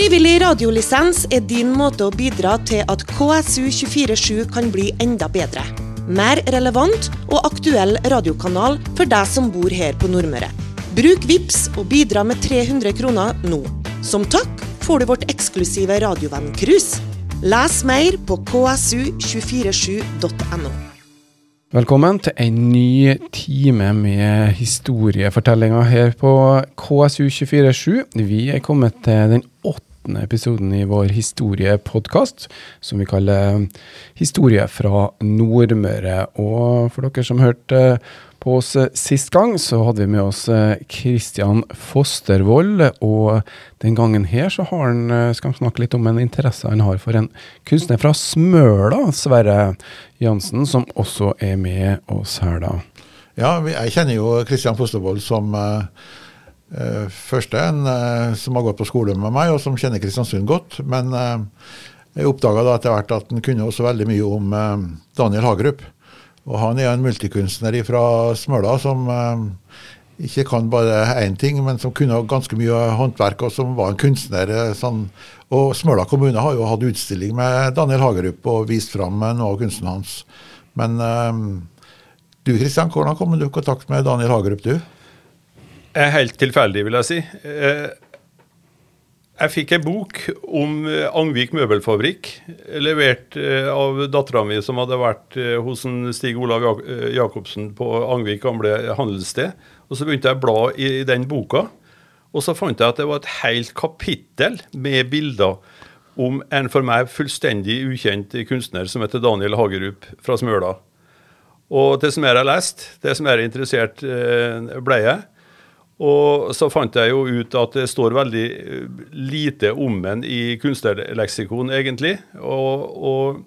Frivillig radiolisens er din måte å bidra til at KSU247 kan bli enda bedre. Mer relevant og aktuell radiokanal for deg som bor her på Nordmøre. Bruk VIPS og bidra med 300 kroner nå. Som takk får du vårt eksklusive radiovenn-cruise. Les mer på ksu247.no. Velkommen til en ny time med historiefortellinger her på KSU247. Vi er kommet til den åttende episoden i vår historiepodkast, som vi kaller Historie fra Nordmøre. Og for dere som hørte på oss sist gang, så hadde vi med oss Kristian Fostervoll. Og den gangen her så har han, skal han snakke litt om en interesse han har for en kunstner fra Smøla, Sverre Jansen, som også er med oss her da. Ja, jeg kjenner jo Kristian Fostervoll som uh, første en uh, som har gått på skole med meg, og som kjenner Kristiansund godt. Men jeg oppdaga etter hvert at han kunne også veldig mye om Daniel Hagerup. Og han er en multikunstner fra Smøla som ikke kan bare én ting, men som kunne ganske mye håndverk, og som var en kunstner. sånn og Smøla kommune har jo hatt utstilling med Daniel Hagerup og vist fram noe av kunsten hans. Men du Kristian, hvordan kom du i kontakt med Daniel Hagerup, du? Helt tilfeldig, vil jeg si. Jeg fikk en bok om Angvik møbelfabrikk, levert av dattera mi, som hadde vært hos Stig Olav Jacobsen på Angvik gamle handelssted. Og Så begynte jeg å bla i den boka. Og så fant jeg at det var et helt kapittel med bilder om en for meg fullstendig ukjent kunstner som heter Daniel Hagerup fra Smøla. Og det som jeg har lest, det som jeg er interessert, ble jeg. Og så fant jeg jo ut at det står veldig lite om den i kunstnerleksikon, egentlig. Og, og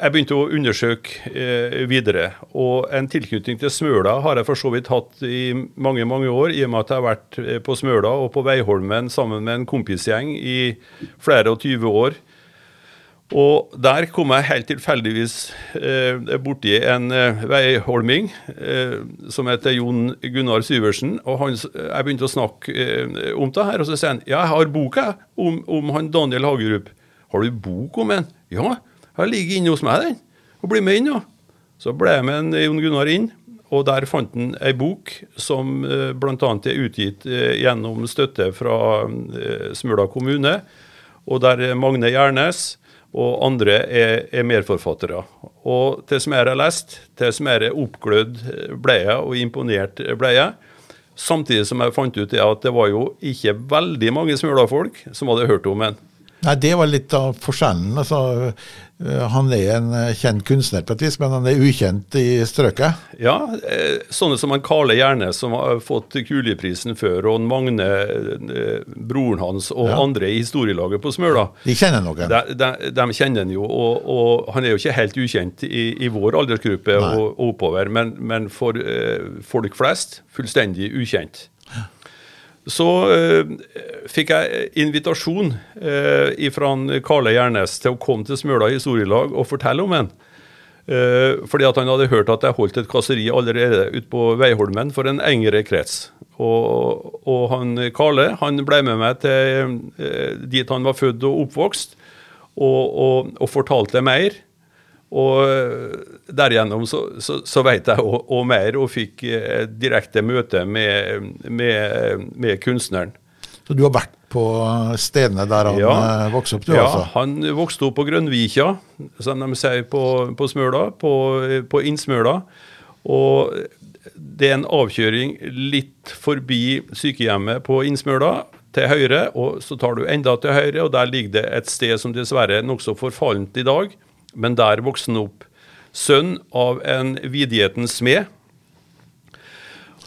jeg begynte å undersøke eh, videre. Og en tilknytning til Smøla har jeg for så vidt hatt i mange mange år, i og med at jeg har vært på Smøla og på Veiholmen sammen med en kompisgjeng i flere og tyve år. Og der kom jeg helt tilfeldigvis eh, borti en eh, veiholming eh, som heter Jon Gunnar Syversen. og han, Jeg begynte å snakke eh, om det her, og så sier han ja, jeg har boka om, om han Daniel Hagerup. Har du bok om en? Ja. han ligger inne hos meg, den. Og bli med inn, ja. Så ble jeg med en Jon Gunnar inn, og der fant han ei bok som eh, bl.a. er utgitt eh, gjennom støtte fra eh, Smøla kommune, og der Magne Gjernes og andre er, er merforfattere. Og til som jeg har lest, til som jeg er oppglødd ble jeg, og imponert ble jeg. Samtidig som jeg fant ut at det var jo ikke veldig mange Smøla-folk som hadde hørt om en. Nei, Det var litt av forskjellen. altså han er en kjent kunstner på et vis, men han er ukjent i strøket? Ja, sånne som han Karle Gjerne, som har fått Kulieprisen før, og Magne, broren hans, og ja. andre i historielaget på Smøla. De kjenner noen? De, de, de kjenner han jo, og, og, han er jo ikke helt ukjent i, i vår aldersgruppe og, og, oppover, men, men for eh, folk flest fullstendig ukjent. Så øh, fikk jeg invitasjon øh, fra Karle Gjernes til å komme til Smøla historielag og fortelle om den. Uh, fordi at han hadde hørt at jeg holdt et kasseri allerede ute på Veiholmen for en engere krets. Og, og han Karle han ble med meg til uh, dit han var født og oppvokst, og, og, og fortalte mer. Og derigjennom så, så, så vet jeg òg mer, og fikk et direkte møte med, med, med, kunstneren. Så du har vært på stedene der han ja, vokste opp? du ja, altså? han vokste opp på Grønvikja, som de sier på, på Smøla, på, på Innsmøla. Og det er en avkjøring litt forbi sykehjemmet på Innsmøla, til høyre, og så tar du enda til høyre, og der ligger det et sted som dessverre er nokså forfallent i dag men der vokste han opp. Sønn av en vidighetens smed.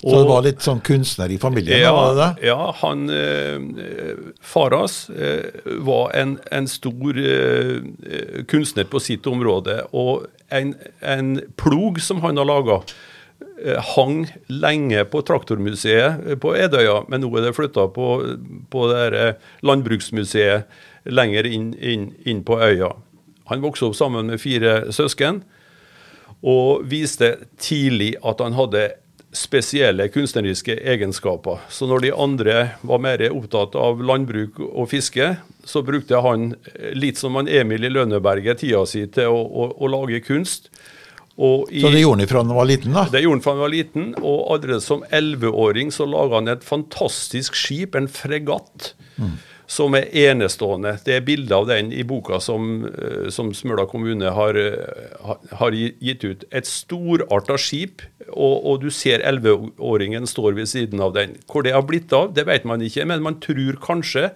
Så det var litt sånn kunstner i familien? Ja, var det det? ja han eh, Far hans eh, var en, en stor eh, kunstner på sitt område. Og en, en plog som han har laga, eh, hang lenge på Traktormuseet på Edøya, men nå er det flytta på, på det eh, landbruksmuseet lenger inn, inn, inn på øya. Han vokste opp sammen med fire søsken og viste tidlig at han hadde spesielle kunstneriske egenskaper. Så når de andre var mer opptatt av landbruk og fiske, så brukte han, litt som han Emil i Lønneberget, tida si til å, å, å lage kunst. I, så det gjorde han fra han var liten? da? Det gjorde han fra han var liten, og allerede som elleveåring så laga han et fantastisk skip, en fregatt. Mm som er enestående. Det er bilder av den i boka som, eh, som Smøla kommune har, eh, har, gitt ut. Et storarta skip, og, og du ser elleveåringen står ved siden av den. Hvor det har blitt av, det vet man ikke, men man tror kanskje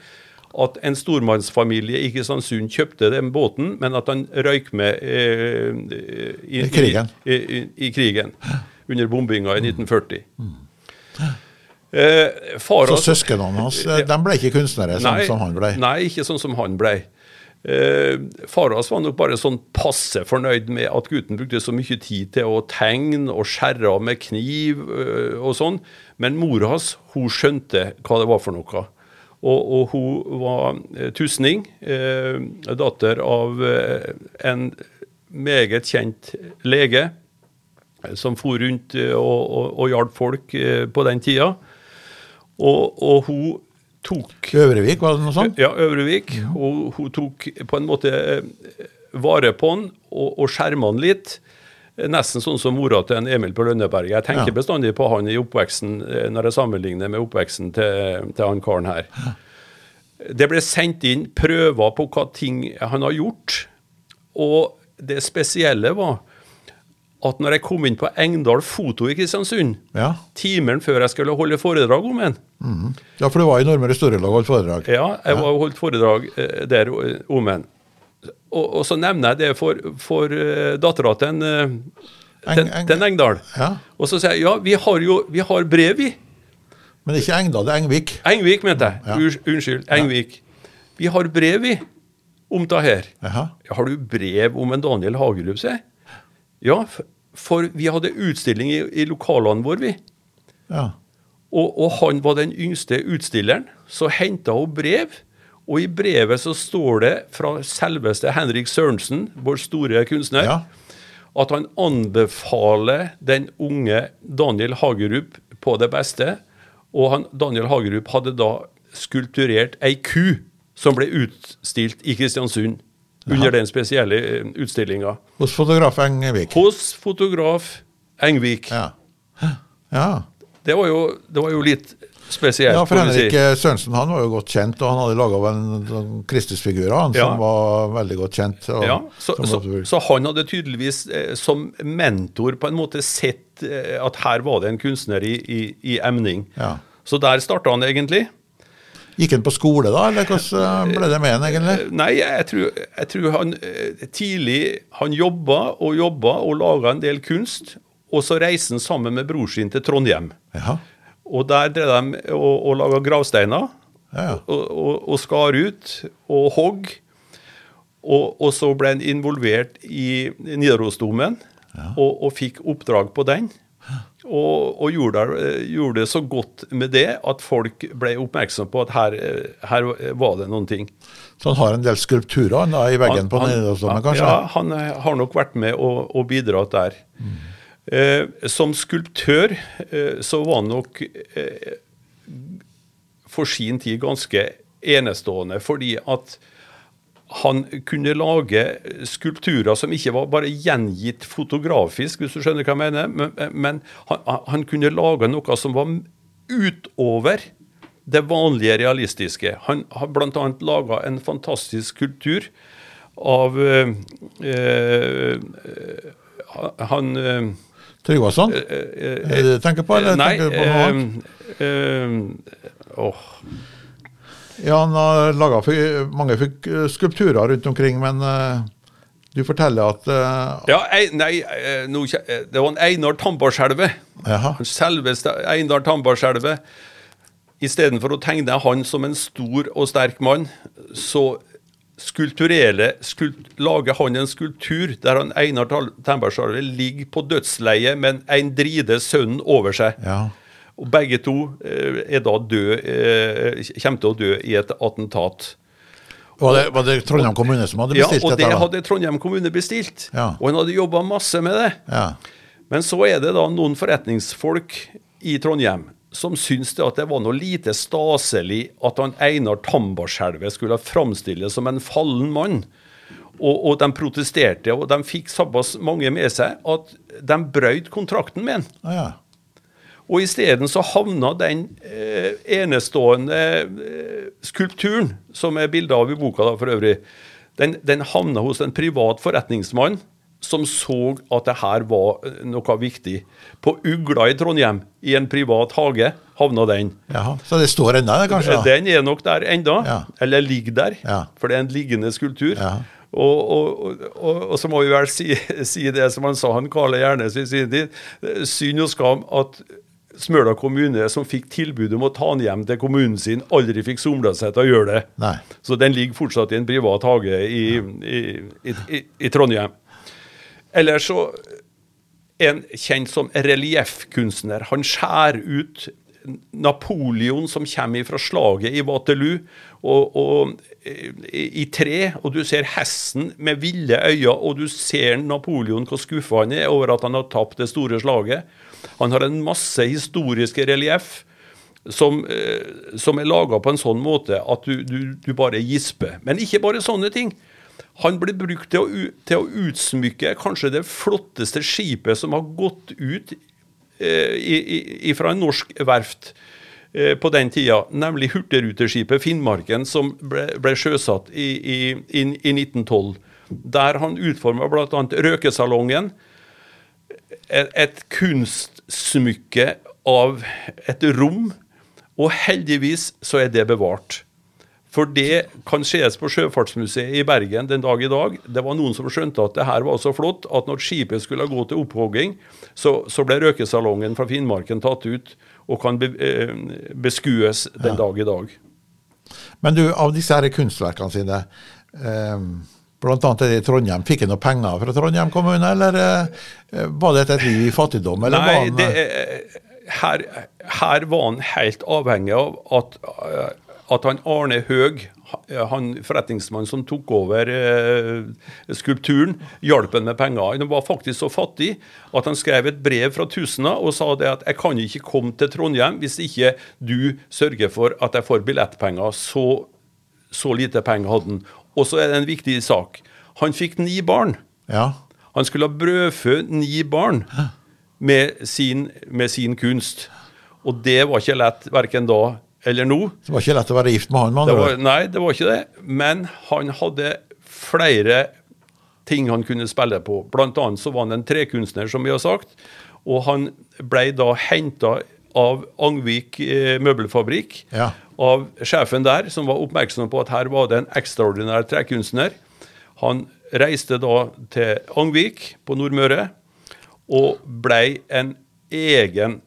at en stormannsfamilie i Kristiansund kjøpte den båten, men at han røyk med eh, i, I, krigen. I, i, krigen. Under bombinga i 1940. Mm. Eh, så søsknene hans eh, de ble ikke kunstnere sånn som han ble? Nei, ikke sånn som han ble. Eh, far hans var nok bare sånn passe fornøyd med at gutten brukte så mye tid til å tegne og skjære av med kniv øh, og sånn. Men mora hans hun skjønte hva det var for noe. Og, og hun var eh, tusning, eh, datter av en meget kjent lege som for rundt og, og, og hjalp folk på den tida. Og, og hun tok Øvrevik, var det noe sånt? Ja, Øvrevik. Og hun tok på en måte eh, vare på han og, og skjerma han litt. Nesten sånn som mora til en Emil på Lønneberget. Jeg tenker ja. bestandig på han i oppveksten eh, når jeg sammenligner med oppveksten til, til han karen her. Det ble sendt inn prøver på hva ting han har gjort. Og det spesielle var at når jeg kom inn på Engdahl Foto i Kristiansund, ja. timen før jeg skulle holde foredrag om en mm. Ja, for det var i Nordmøre Storelag holdt foredrag? Ja, jeg ja. holdt foredrag eh, der om en. Og, og, så nevner jeg det for, for uh, dattera til, en, den, Eng, den Engdahl. Ja. Og så sier jeg ja, vi har jo vi har brev, vi. Men det ikke Engdahl, det er Engvik. Engvik, mente jeg. Unnskyld. Engvik. Vi har brev, vi, om det her. Har du brev om en Daniel Hagerup, sier jeg? Ja, for vi hadde utstilling i, i lokalene våre, vi. Ja. Og, og, han var den yngste utstilleren. Så henta hun brev, og i brevet så står det fra selveste Henrik Sørensen, vår store kunstner, ja. at han anbefaler den unge Daniel Hagerup på det beste. Og han, Daniel Hagerup hadde da skulpturert ei ku som ble utstilt i Kristiansund under den spesielle eh, utstillinga. Hos fotograf Engvik? Hos fotograf Engvik. Ja. ja. Det, var jo, det, var jo, litt spesielt. Ja, for Henrik si. Sørensen han var jo godt kjent, og han hadde laga en Kristusfigur han, ja. som var veldig godt kjent. Og, ja, så, så, så, han hadde tydeligvis eh, som mentor på en måte sett eh, at her var det en kunstner i, i, i emning. Ja. Så der starta han egentlig. Gikk han på skole da, eller hvordan ble det med han egentlig? Eh, nei, jeg tror, jeg tror han eh, tidlig han jobba og jobba og laga en del kunst. Og så reiste han sammen med bror sin til Trondheim. Ja. Og der drev de og, og laga gravsteiner. Ja, ja. Og, og, og, skar ut og hogg. Og, og, så ble han involvert i Nidarosdomen og, og fikk oppdrag på den. Og, og gjorde, gjorde, det så godt med det at folk ble oppmerksom på at her, her var det noen ting. Så han har en del skulpturer da, i veggen han, på Nidarosdomen, kanskje? Ja, han eh, har nok vært med og, og bidratt der. Mm. Eh, som skulptør eh, så var han nok eh, for sin tid ganske enestående, fordi at han kunne lage skulpturer som ikke var bare gjengitt fotografisk, hvis du skjønner hva jeg mener, men, men han, han, kunne lage noe som var utover det vanlige realistiske. Han har bl.a. laga en fantastisk skulptur av øh, øh, Han øh, Tryggvason? Er det du tenker på, eller nei, tenker du på noe annet? Åh. Ja, han har laga mange skulpturer rundt omkring, men uh, du forteller at uh, Ja, ei, nei, eh, no, det var en Einar Tambarskjelve. Selveste Einar Tambarskjelve. Istedenfor å tegne han som en stor og sterk mann, så skult, lager han en skulptur der han Einar Tambarskjelve ligger på dødsleiet med en dride sønnen over seg. Ja. Og begge to eh, er da død, eh, kommer til å dø i et attentat. Var det, var det, Trondheim kommune som hadde bestilt dette? Ja, og det hadde Trondheim kommune bestilt. Ja. Og han hadde jobba masse med det. Ja. Men så er det da noen forretningsfolk i Trondheim som syns det at det var noe lite staselig at han Einar Tambarskjelvet skulle framstilles som en fallen mann. Og, og, de protesterte, og de fikk såpass mange med seg at de brøt kontrakten med han. Ah, ja. Og isteden så havna den eh, enestående eh, skulpturen, som er bilde av i boka da for øvrig, den, den havna hos en privat forretningsmann som så at det her var eh, noe viktig. På Ugla i Trondheim, i en privat hage, havna den. Jaha. Så det står ennå, kanskje? da? Den er nok der enda, Ja. eller ligger der, Ja. for det er en liggende skulptur. Ja. Og, og, og, og så må vi vel si, si det som han sa, han Karle Gjernes i sin tid. eh, Synd og skam at Smøla kommune, som fikk tilbud om å ta den hjem til kommunen sin, aldri fikk somla seg til å gjøre det. Nei. Så den ligger fortsatt i en privat hage i, i, i, i, i Trondheim. Eller så En kjent som relieffkunstner. Han skjærer ut Napoleon som kommer fra slaget i Waterloo, og, og i, i tre, og du ser hesten med ville øyne, og du ser Napoleon hvor skuffa han er over at han har tapt det store slaget. Han har en masse historiske relieff som, eh, som er laga på en sånn måte at du, du, du bare gisper. Men ikke bare sånne ting. Han blir brukt til å, til å utsmykke kanskje det flotteste skipet som har gått ut eh, fra en norsk verft eh, på den tida, nemlig Hurtigruteskipet Finnmarken, som ble, ble sjøsatt i, i, i, i 1912. Der han utforma bl.a. røkesalongen, et, et kunstsmykke av et rom, og heldigvis så er det bevart. For det kan ses på Sjøfartsmuseet i Bergen den dag i dag. Det var noen som skjønte at det her var så flott at når skipet skulle gå til opphogging, så, så ble røkesalongen fra Finnmarken tatt ut og kan be, eh, beskues den dag i dag. Men du, av disse her kunstverkene sine, eh, blant annet det i Trondheim, fikk han noe penger fra Trondheim kommune, eller eh, var det et liv i fattigdom? Eller var Nei, han, det, er- her, her var han helt avhengig av at, eh, at han Arne Høeg, han forretningsmannen som tok over eh, skulpturen, hjalp han med penger. Han var faktisk så fattig at han skrev et brev fra Tusna og sa det at jeg kan ikke komme til Trondheim hvis ikke du sørger for at jeg får billettpenger. Så, så lite penger hadde han. Og så er det en viktig sak. Han fikk ni barn. ja. Han skulle ha brødfø ni barn med sin, med sin kunst. Og det var ikke lett verken da eller nå. Det var ikke lett å være gift med han, Det var, nei, det var ikke det. Men han hadde flere ting han kunne spille på. Blant annet så var han en trekunstner, som vi har sagt. Og han ble da henta av Angvik eh, møbelfabrikk, Ja. Av sjefen der, som var oppmerksom på at her var det en ekstraordinær trekunstner. Han reiste da til Angvik på Nordmøre og blei en egen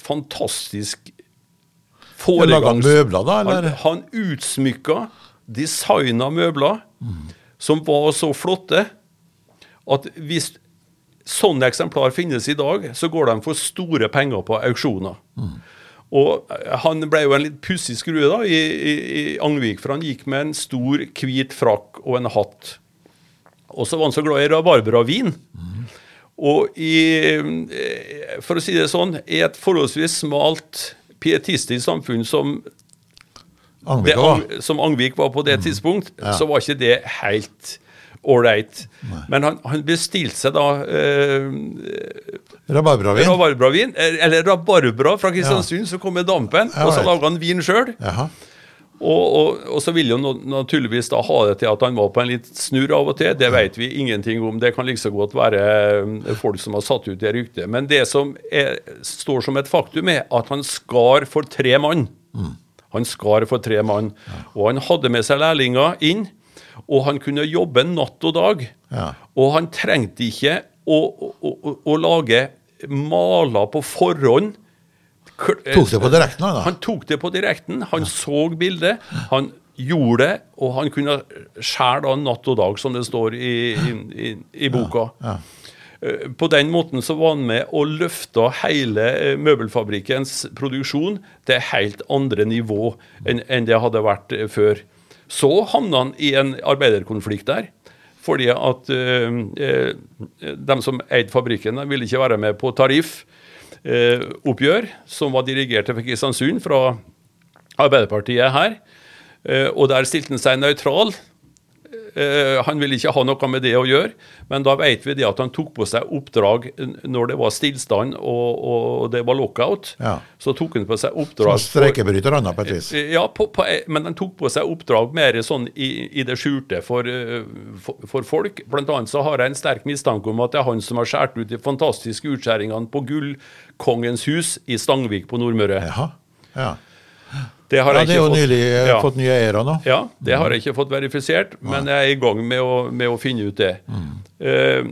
fantastisk foregangs... møbler, da? Han, eller? han utsmykka, designa møbler som var så flotte at hvis sånne eksemplar finnes i dag, så går de for store penger på auksjoner. Og han ble jo en litt pussig skrue da, i, i, i Angvik, for han gikk med en stor, hvit frakk og en hatt. Og så var han så glad i rabarbravin. Og i, eh, for å si det sånn, i et forholdsvis smalt, pietistisk samfunn som Angvik det, som Angvik var på det tidspunkt, Ja. så var ikke det helt ålreit. Men han, han bestilte seg da eh, Rabarbravin. rabarbravin, eh, eller rabarbra fra Kristiansund, så kom med dampen, Ja, og så laga han vin sjøl. Og, og, og så ville han naturligvis da ha det til at han var på en litt snurr av og til. Det vet vi ingenting om. Det kan like så godt være eh, folk som har satt ut det ryktet. Men det som er, står som et faktum, er at han skar for tre mann. Han skar for tre mann. Og han hadde med seg lærlinger inn. Og han kunne jobbe natt og dag. Ja. Og han trengte ikke å, å, å, å lage maler på forhånd. Tok det på direkten, da? Han tok det på direkten. Han så bildet. Han gjorde det, og han kunne skjære da natt og dag, som det står i, i, i, boka. Ja. Eh, På den måten så var han med og løfta hele eh, møbelfabrikkens produksjon til helt andre nivå enn det hadde vært eh, før. Så havna han i en arbeiderkonflikt der. Fordi at eh, eh, de som eide fabrikken, ville ikke være med på tariffoppgjør, som var dirigert til Kristiansund fra Arbeiderpartiet her. Eh, og der stilte han seg nøytral. Eh, han ville ikke ha noe med det å gjøre, men da vet vi det at han tok på seg oppdrag når det var stillstand og, og det var lockout. Ja. Så tok han på seg oppdrag Som streikebryter han da, på et vis. ja, på, på, men han tok på seg oppdrag mer sånn i, i det skjulte for, eh, for, for folk. Blant annet så har jeg en sterk mistanke om at det er han som har skåret ut de fantastiske utskjæringene på Gullkongens hus i Stangvik på Nordmøre. Jaha. Ja. Det har ja, jeg det er jo nylig eh, Ja. fått nye eiere nå. Ja, det har jeg ikke fått verifisert, men jeg er i gang med å, med å finne ut det. Eh,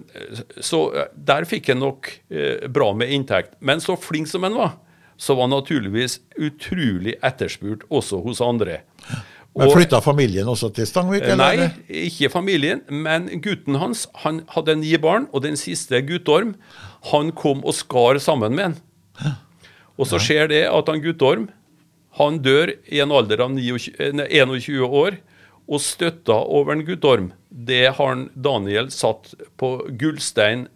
så eh, der fikk jeg nok uh, bra med inntekt. Men så flink som han var, så var han naturligvis utrolig etterspurt også hos andre. Men flytta familien også til Stangvik? eller? Nei, ikke familien, men gutten hans han hadde ni barn, og den siste Guttorm han kom og skar sammen med en. Og så skjer det at han Guttorm han dør i en alder av 29, eh, 21 år, og støtta over en Guttorm, det har Daniel satt på Gullstein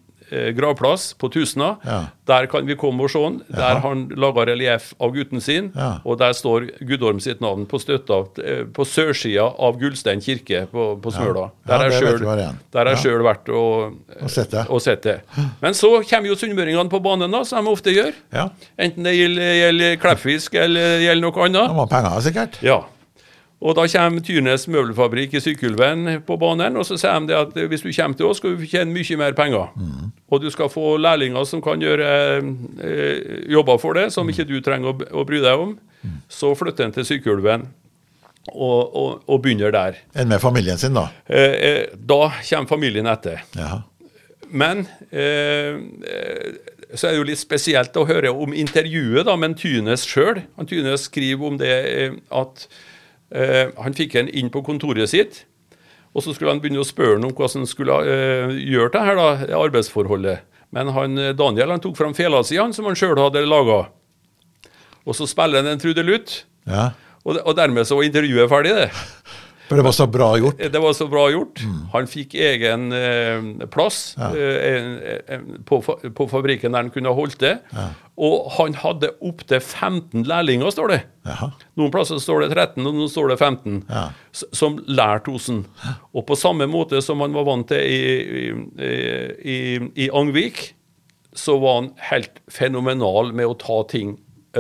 gravplass på Tusna. Ja. Der kan vi komme og se han. Der har han laga relieff av gutten sin, Ja. og der står Gudorm sitt navn på støtta eh, på sørsida av Gullstein kirke på, på Smøla. Der har jeg sjøl- vært og, Og sett det. Men så kommer jo sunnmøringene på banen, da, som de ofte gjør. Ja. Enten det gjelder, gjelder Kleppfisk eller gjelder noe annet. De har penger, sikkert. Ja. Og da kommer Tyrnes møbelfabrikk i Sykkylven på banen, og så sier de det at hvis du kommer til oss, skal du tjene mye mer penger. Og du skal få lærlinger som kan gjøre eh, jobber for det, som ikke du trenger å, å bry deg om. Så flytter han til Sykkylven og, og, og begynner der. Enn med familien sin, da. Eh, eh, da kommer familien etter. Jaha. Men eh, eh, så er det jo litt spesielt å høre om intervjuet da, med Tynes sjøl. Tynes skriver om det eh, at han fikk en inn på kontoret sitt. Og så skulle han begynne å spørre ham om hvordan han skulle eh, gjøre det her da, arbeidsforholdet. Men han, eh, Daniel han tok fram fela si, som han sjøl hadde laga. Og så spiller han en trudelutt. Ja. Og, og dermed så var intervjuet ferdig, det. For det var så bra gjort. Det var så bra gjort. Han fikk egen eh, plass eh, en, en, på, på fabrikken der han kunne holdt det. Og han hadde opptil 15 lærlinger, står det. Jaha. Noen plasser står det 13, og noen står det 15, Ja. som lærte hos han. Og på samme måte som han var vant til i, i, i, i Angvik, så var han helt fenomenal med å ta ting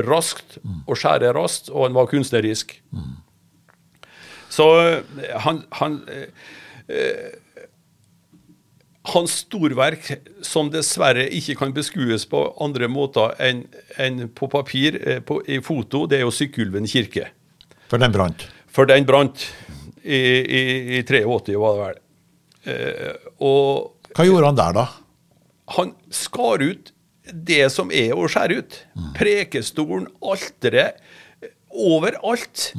raskt og skjære raskt, og han var kunstnerisk. Så eh, han, han eh, eh, Hans storverk, som dessverre ikke kan beskues på andre måter enn enn på papir, på, i foto, det er jo Sykkylven kirke. For den brant. For den brant i, i, i 83, var det vel. Eh, og Hva gjorde han der, da? han skar ut det som er å skjære ut. Prekestolen, alteret, overalt.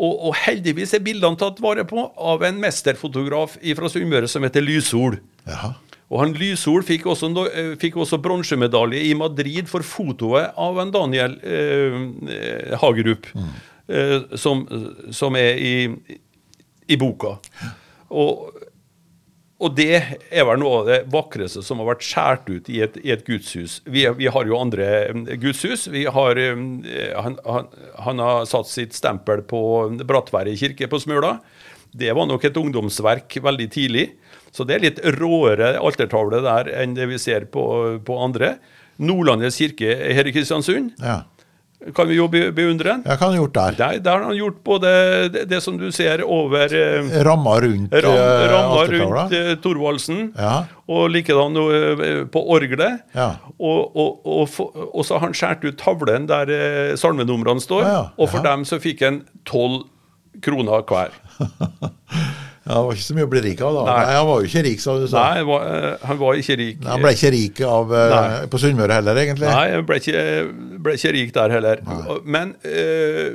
Og, og heldigvis er bildene tatt vare på av en mesterfotograf fra Sunnmøre som heter Lysol. Jaha. Og han Lysol fikk også, eh, fikk også bronsemedalje i Madrid for fotoet av en Daniel eh, Hagerup, Hagerup, eh, som, som er i, i boka. Og, og det er vel noe av det vakreste som har vært skåret ut i et, i et gudshus. Vi, vi har jo andre mm, gudshus. Har, mm, han, han, han har satt sitt stempel på Brattværet kirke på Smøla. Det var nok et ungdomsverk veldig tidlig. Så det er litt råere altertavle der enn det vi ser på, på andre. Nordlandets kirke her i Kristiansund Ja. Kan vi jo beundre den. Ja, Hva har han gjort der? Der, der har han gjort både det, det som du ser over eh, Ramma rundt ram, eh, ramma rundt eh, Thorvaldsen, Ja. og likedan på orgelet. Ja. Og, og, og, og så har han skåret ut tavlen der salmenumrene står, Ja, ja. og for dem så fikk han tolv kroner hver. Ja, det var ikke så mye å bli rik av, da. Nei. Nei, Han var jo ikke rik, sa du. sa. Nei, han var, han var ikke rik. Han ble ikke rik av, på Sunnmøre heller, egentlig. Nei, han ble ikke, ble ikke rik der heller. Men eh,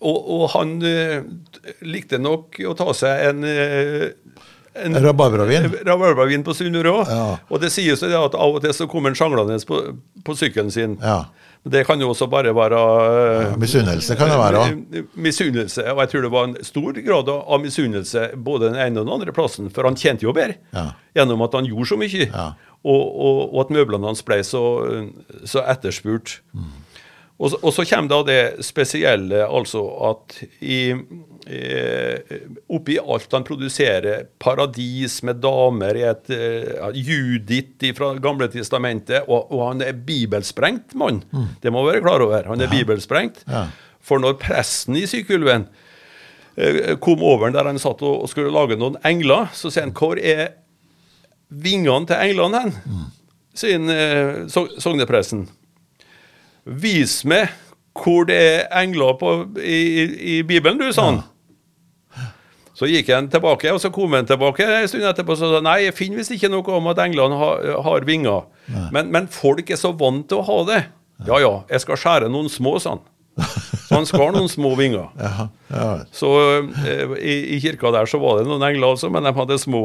og, og han eh, likte nok å ta seg en eh, en Rabarbravin. Rabarbravin på Sunnmøre òg. Ja. Og det sies jo det at av og til så kommer han sjanglende på, på sykkelen sin. Ja. Det kan jo også bare være Ja, misunnelse kan det være òg. eh, Misunnelse. Og jeg tror det var en stor grad av misunnelse både den ene og den andre plassen, for han tjente jo bedre Ja. gjennom at han gjorde så mye. Ja. Og, og, og at møblene hans ble så, så etterspurt. Og, så- og så kommer da det spesielle, altså at i, eh, oppi alt han produserer, paradis med damer i et eh, Judith fra Gamle testamentet, og, og han er bibelsprengt mann. Det må være klar over. Han er bibelsprengt. Ja. For når presten i Sykulven eh, kom over der han satt og og skulle lage noen engler, så sier han hvor er vingene til englene hen? Sier han, eh, so- sognepresten. Vis meg hvor det er engler på, i, i, i Bibelen, du, sa han. Så gikk han tilbake, og så kom han tilbake en stund etterpå og sa nei, jeg finner visst ikke noe om at englene har, har vinger. Men, men folk er så vant til å ha det. Ja ja, jeg skal skjære noen små, sa han. Så han skar noen små vinger. Ja, ja. Så eh, i, i kirka der så var det noen engler også, men de hadde små,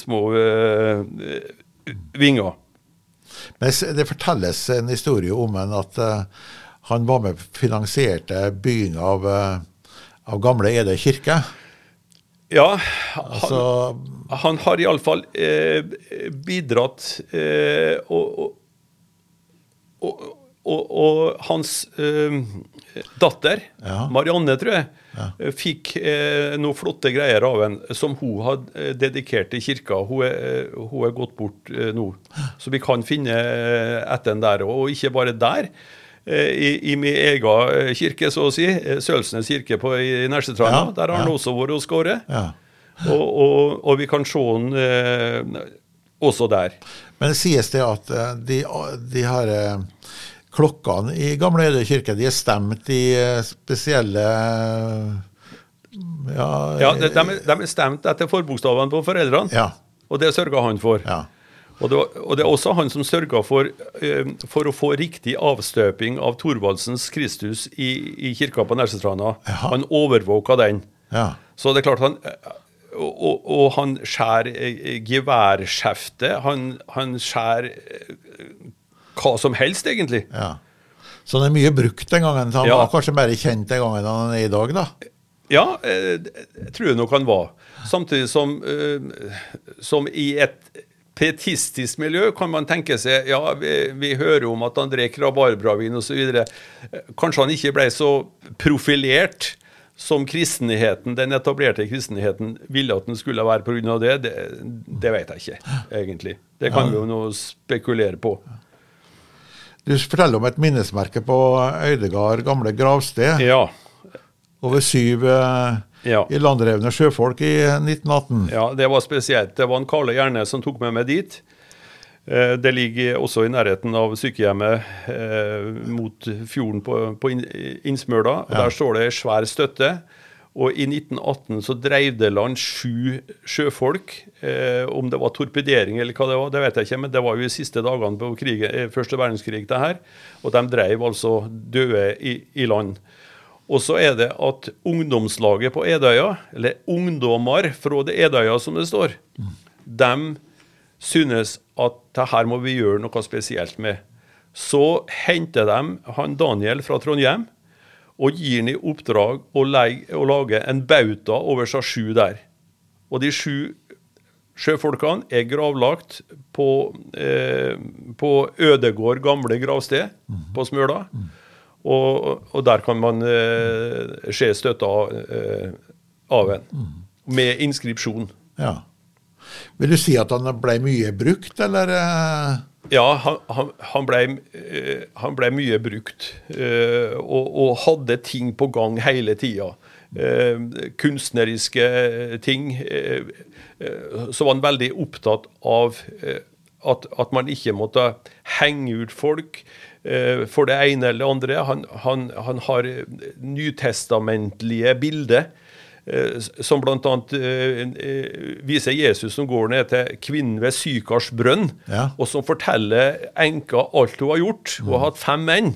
små eh, eh, vinger. Men det fortelles en historie om en at eh, han var med finansierte byen av, uh, av gamle Ede kirke. Ja, han, Altså, han har iallfall eh, bidratt eh, og, og, og, og, og hans eh, datter, Ja. Marianne, tror jeg, ja. fikk eh, noen flotte greier av en som hun hadde eh, dedikert til kirka. Hun er, eh, hun er gått bort eh, nå. Så vi kan finne eh, etter den der. Og ikke bare der. Eh, I, I min egen kirke, så å si, Sølsnes kirke på, i Nersetranda, Ja, der har han også vært og skåret. ja. Og, og, og vi kan se han også der. Men det sies det at de, de har klokkene i Gamle Øyde kirke de er stemt i eh, spesielle Ja, Ja, de, de, er- de stemt etter forbokstavene på foreldrene, ja, og det sørga han for. ja. Og, det, var- og det er også han som sørga for, eh, for å få riktig avstøping av Thorvaldsens Kristus i, i kirka på Nersestranda. Han overvåka den. ja. Så det er klart han eh, Og, og, han skjærer eh, geværskjeftet. Han, han skjærer eh, hva som helst, egentlig. ja. Så han er mye brukt den gangen. så Han Ja. var kanskje mer kjent den gangen han er i dag, da. Ja, jeg det tror jeg nok han var. Samtidig som, eh, som i et pietistisk miljø kan man tenke seg Ja, vi, vi hører om at han drikker rabarbravin osv. Kanskje han ikke ble så profilert som kristenheten, den etablerte kristenheten ville at den skulle være pga. det. det. Det vet jeg ikke, egentlig. Det kan vi jo nå spekulere på. Du forteller om et minnesmerke på Øydegard gamle gravsted. Ja. Over syv ja. i landrevne sjøfolk i 1918. Ja, det var spesielt. Det var en Karle Gjerne som tok med meg dit. Eh, Det ligger også i nærheten av sykehjemmet eh, mot fjorden på, på Innsmøla. og Der står det svær støtte. Og i 1918 så dreiv det land sju sjøfolk. Eh, om det var torpedering eller hva det var, det vet jeg ikke, men det var jo de siste dagene på krigen, eh, første verdenskrig det her. Og de dreiv altså døde i, i land. Og så er det at ungdomslaget på Edøya, eller ungdommer fra det Edøya som det står, de synes at det her må vi gjøre noe spesielt med. Så henter de han Daniel fra Trondheim og gir han i oppdrag å, legge, å lage en bauta over seg sju der. Og de sju sjøfolkene er gravlagt på, eh, på Ødegård gamle gravsted på Smøla. Og, og der kan man eh, se støtta eh, av en, med inskripsjon. Ja. Vil du si at han ble mye brukt, eller? Ja, han, han, han, ble, eh, han ble mye brukt, eh, og, og hadde ting på gang hele tida. Eh, kunstneriske ting. Så var han veldig opptatt av at, at man ikke måtte henge ut folk for det ene eller andre. Han, han, han har nytestamentlige bilder. Eh, Som bl.a. viser Jesus som går ned til kvinnen ved Sykars brønn, Ja. og som forteller enka alt hun har gjort. Hun har hatt fem menn.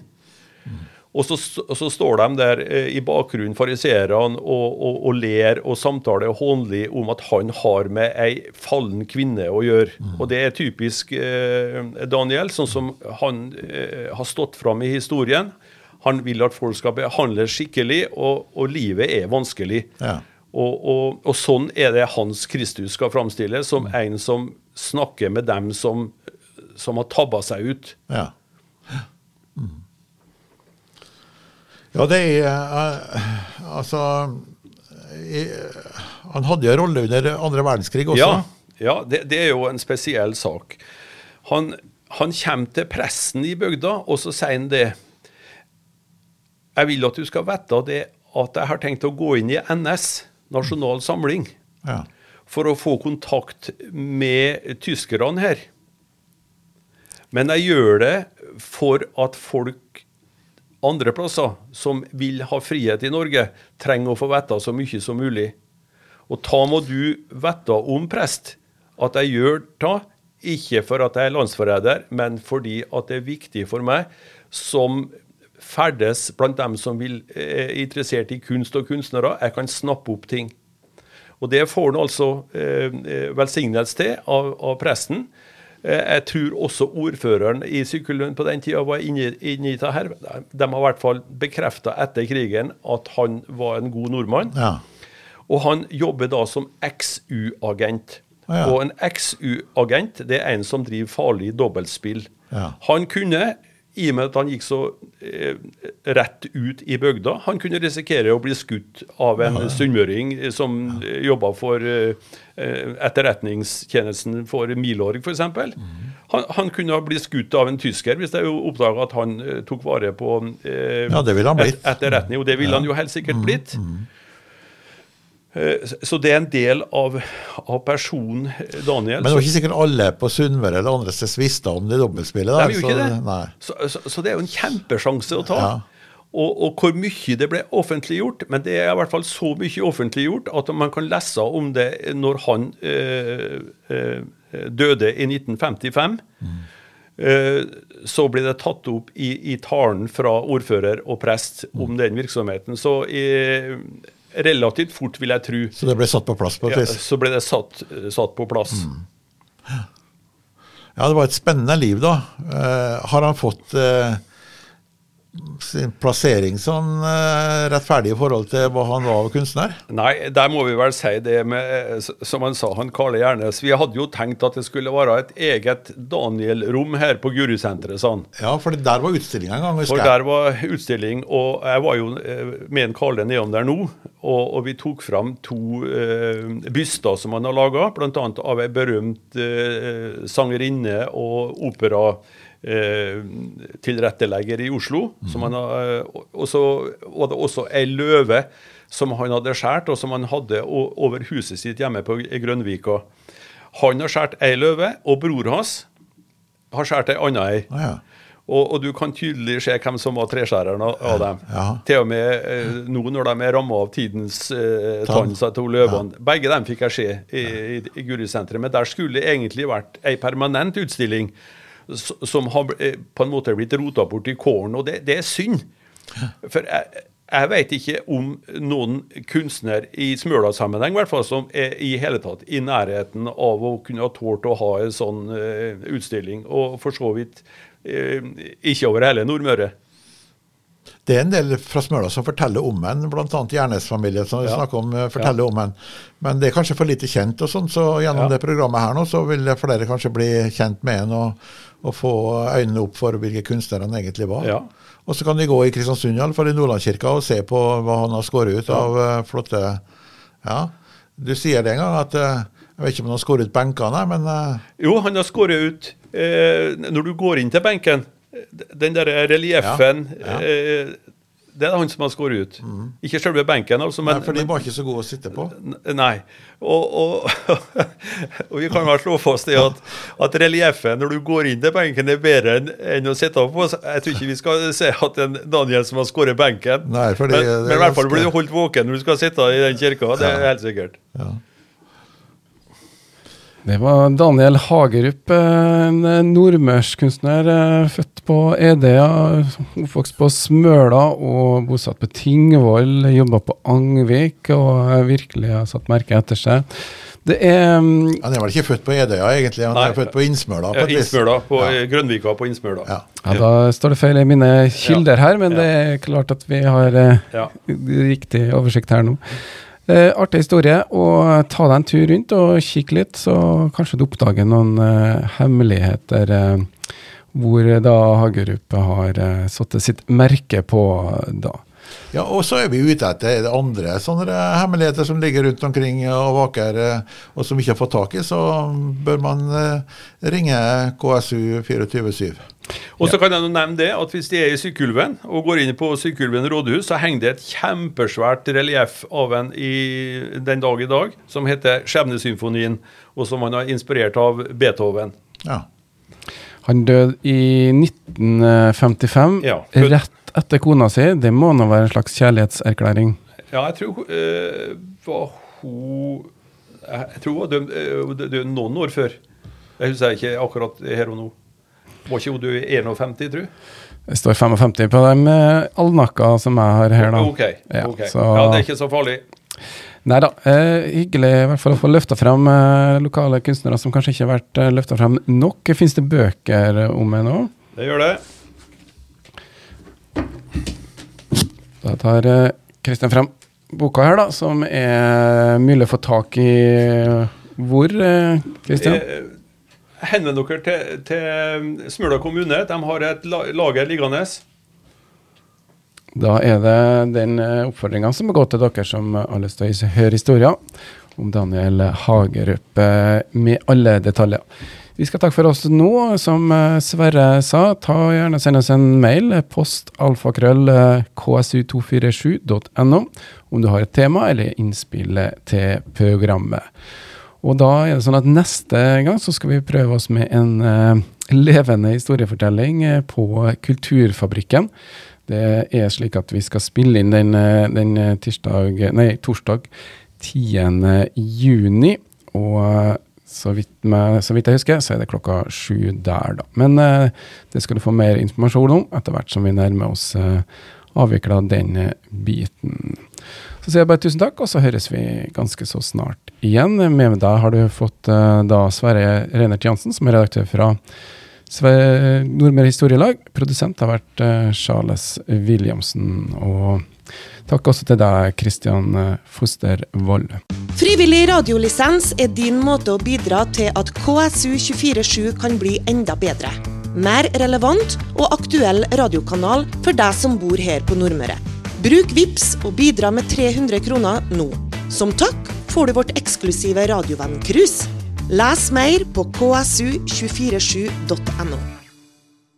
Og så, så, står de der eh, i bakgrunnen, fariseerne, og, og, og, ler og samtaler hånlig om at han har med ei fallen kvinne å gjøre. Mm. Og det er typisk eh, Daniel, sånn som han eh, har stått fram i historien. Han vil at folk skal behandles skikkelig, og, og livet er vanskelig. Ja. Og, sånn er det Hans Kristus skal framstilles, som mm. en som snakker med dem som, som har tabba seg ut. Ja. Mm. Ja, det er uh, Altså i, Han hadde jo rolle under andre verdenskrig også. Ja, ja det, det, er jo en spesiell sak. Han, han kommer til presten i bygda, og så sier han det Jeg vil at du skal vite det at jeg har tenkt å gå inn i NS, Nasjonal Samling, ja. for å få kontakt med tyskerne her. Men jeg gjør det for at folk andre plasser som vil ha frihet i Norge, trenger å få vite så mye som mulig. Og ta må du vite om prest at jeg gjør det, ikke for at jeg er landsforræder, men fordi at det er viktig for meg som ferdes blant dem som vil, er interessert i kunst og kunstnere. Jeg kan snappe opp ting. Og det får han altså eh, velsignelse til av, av presten. Eh, jeg tror også ordføreren i Sykkylund på den tida var inne, i det her. De har i hvert fall bekrefta etter krigen at han var en god nordmann. Ja. Og han jobber da som XU-agent. Ja. Og en XU-agent det er en som driver farlig dobbeltspill. Ja. Han kunne i og med at han gikk så eh, rett ut i bygda. Han kunne risikere å bli skutt av en ja. sunnmøring som ja. jobba for eh, etterretningstjenesten for Milorg, f.eks. Mm. Han, han, kunne blitt skutt av en tysker hvis det oppdaga at han eh, tok vare på eh, ja, et, etterretning. Og det ville han jo helt sikkert mm. blitt. Mm. Eh, så det er en del av, av personen Daniel. Men det var ikke sikkert alle på Sunnmøre eller andre steder visste om det dobbeltspillet? Der, de så, det. Så, så, så, det er jo en kjempesjanse å ta. Ja. Og, og, hvor mye det ble offentliggjort. Men det er i hvert fall så mye offentliggjort at man kan lese om det når han øh, øh, døde i 1955. Mm. Så ble det tatt opp i, i talen fra ordfører og prest om den virksomheten. Så i, relativt fort, vil jeg tro. Så det ble satt på plass på et vis? Ja, så ble det satt, satt på plass. Mm. Ja, det var et spennende liv, da. Uh, har han fått uh, sin plassering sånn rettferdig i forhold til hva han var av kunstner? Nei, der må vi vel si det med Som han sa, han Karle Gjernes. Vi hadde jo tenkt at det skulle være et eget Daniel-rom her på Gurusenteret, sa han. Ja, for der var utstillinga en gang. For der var utstilling, og jeg var jo eh, med en Karle nedom der nå. Og, og, vi tok fram to uh, byster som han har laga, bl.a. av ei berømt uh, sangerinne og opera eh, tilrettelegger i Oslo. Mm. Har, eh, og så var det også ei løve som han hadde skåret, og som han hadde over huset sitt hjemme på Grønvika. Han har skåret ei løve, og bror hans har skåret ei anna ei. Ah, ja. og, og, du kan tydelig se hvem som var treskjæreren av dem. Ja. Til og med eh, nå når de er ramma av tidens eh, tann, sa to løvene. Ja. Begge dem fikk jeg se i, i, i Gurisenteret. Men der skulle det egentlig vært ei permanent utstilling som har eh, på en måte blitt rota bort i kålen. Og det, det er synd. For jeg, jeg vet ikke om noen kunstner i Smøla-sammenheng hvert fall, som er i hele tatt i nærheten av å kunne ha tålt å ha en sånn uh, utstilling. Og for så vidt uh, ikke over hele Nordmøre. Det er en del fra Smøla som forteller om en, bl.a. Gjernes-familien som vi ja. snakker om, forteller ja. om en. Men det er kanskje for lite kjent, og sånn, så gjennom ja. det programmet her nå, så vil flere kanskje bli kjent med en. og og få øynene opp for hvilke kunstnere han egentlig var. Ja. Og så kan de gå i Kristiansund, iallfall i Nordlandskirka, og se på hva han har skåret ut av uh, flotte Ja. Du sier det en gang at uh, Jeg vet ikke om han har skåret ut benkene, men uh, Jo, han har skåret ut Når du går inn til benken, den der relieffen ja. Det er han som har skåret ut. Mm. Ikke selve benken. altså. Men, Nei, for de var ikke så gode å sitte på? Nei. Og, og, og vi kan vel slå fast det at, at relieffen når du går inn til benken, er bedre enn, enn å sitte på. Jeg tror ikke vi skal se at det er Daniel som har skåret benken. Nei, fordi, men, men i hvert fall blir du holdt våken når du skal sitte i den kirka. Det er helt sikkert. Ja. Det var Daniel Hagerup, en nordmørskunstner født på Edøya, oppvokst på Smøla og bosatt på Tingvoll. Jobba på Angvik og virkelig har satt merke etter seg. Det er Han er vel ikke født på Edøya, egentlig? Han Nei. er født på Innsmøla? på. Innsmøla, på Ja. eh, Grønvika på Innsmøla. Ja. Ja, Da står det feil i mine kilder her, men Ja. det er klart at vi har eh, Ja. riktig oversikt her nå. Eh, artig historie. og Ta deg en tur rundt og kikke litt, så kanskje du oppdager noen eh, hemmeligheter eh, hvor da Hagerup har eh, satt sitt merke på da. Ja, og så er vi ute etter det andre sånne hemmeligheter som ligger rundt omkring og vaker, eh, og som vi ikke har fått tak i, så bør man eh, ringe KSU 247. Og så kan jeg nevne det at hvis de er i Sykkylven og går inn på Sykkylven rådhus, så henger det et kjempesvært relieff av en i den dag i dag som heter Skjebnesymfonien, og som han har inspirert av Beethoven. Ja. Han døde i 1955, Ja, rett etter kona si. Det må nå være en slags kjærlighetserklæring. Ja, jeg tror uh, var hun Jeg tror hun var dømt eh, død død noen år før. Jeg husker ikke akkurat her og nå. Var ikke hun død i 51, tror jeg? Det står 55 på de eh, alnakka som jeg har her, da. Ok. Ja, ok. så- ja, det er ikke så farlig. Nei da. Eh, hyggelig i hvert fall å få løfta fram eh, lokale kunstnere som kanskje ikke har vært eh, løfta fram nok. Fins det bøker om meg nå? Det gjør det. Da tar eh, Kristian frem boka her, da, som er mulig å få tak i hvor, eh, Kristian? Eh, Henvend dere til, til Smøla kommune. De har et lager liggende. Da er det den oppfordringa som må gå til dere som har lyst til å høre historien om Daniel Hagerup eh, med alle detaljer. Vi skal takke for oss nå. Som eh, Sverre sa, ta gjerne send oss en mail. Post alfakrøll eh, ksu247.no om du har et tema eller innspill til programmet. Og da er det sånn at neste gang så skal vi prøve oss med en eh, levende historiefortelling eh, på Kulturfabrikken. Det er slik at vi skal spille inn den, eh, den eh, tirsdag, nei, torsdag 10. juni. Og eh, så vidt, med, så vidt jeg husker, så er det klokka sju der, da. Men eh, det skal du få mer informasjon om etter hvert som vi nærmer oss eh, avvikla den biten. Så sier jeg bare tusen takk, og så høres vi ganske så snart igjen. Med deg har du fått eh, da Sverre Reinert Jansen, som er redaktør fra Nordmøre Historielag. Produsent har vært eh, Charles Williamsen. Og takk også til deg, Kristian eh, Fostervold. Frivillig radiolisens er din måte å bidra til at KSU247 kan bli enda bedre. Mer relevant og aktuell radiokanal for deg som bor her på Nordmøre. Bruk VIPS og bidra med 300 kroner nå. Som takk får du vårt eksklusive radiovenn-cruise. Les mer på ksu247.no.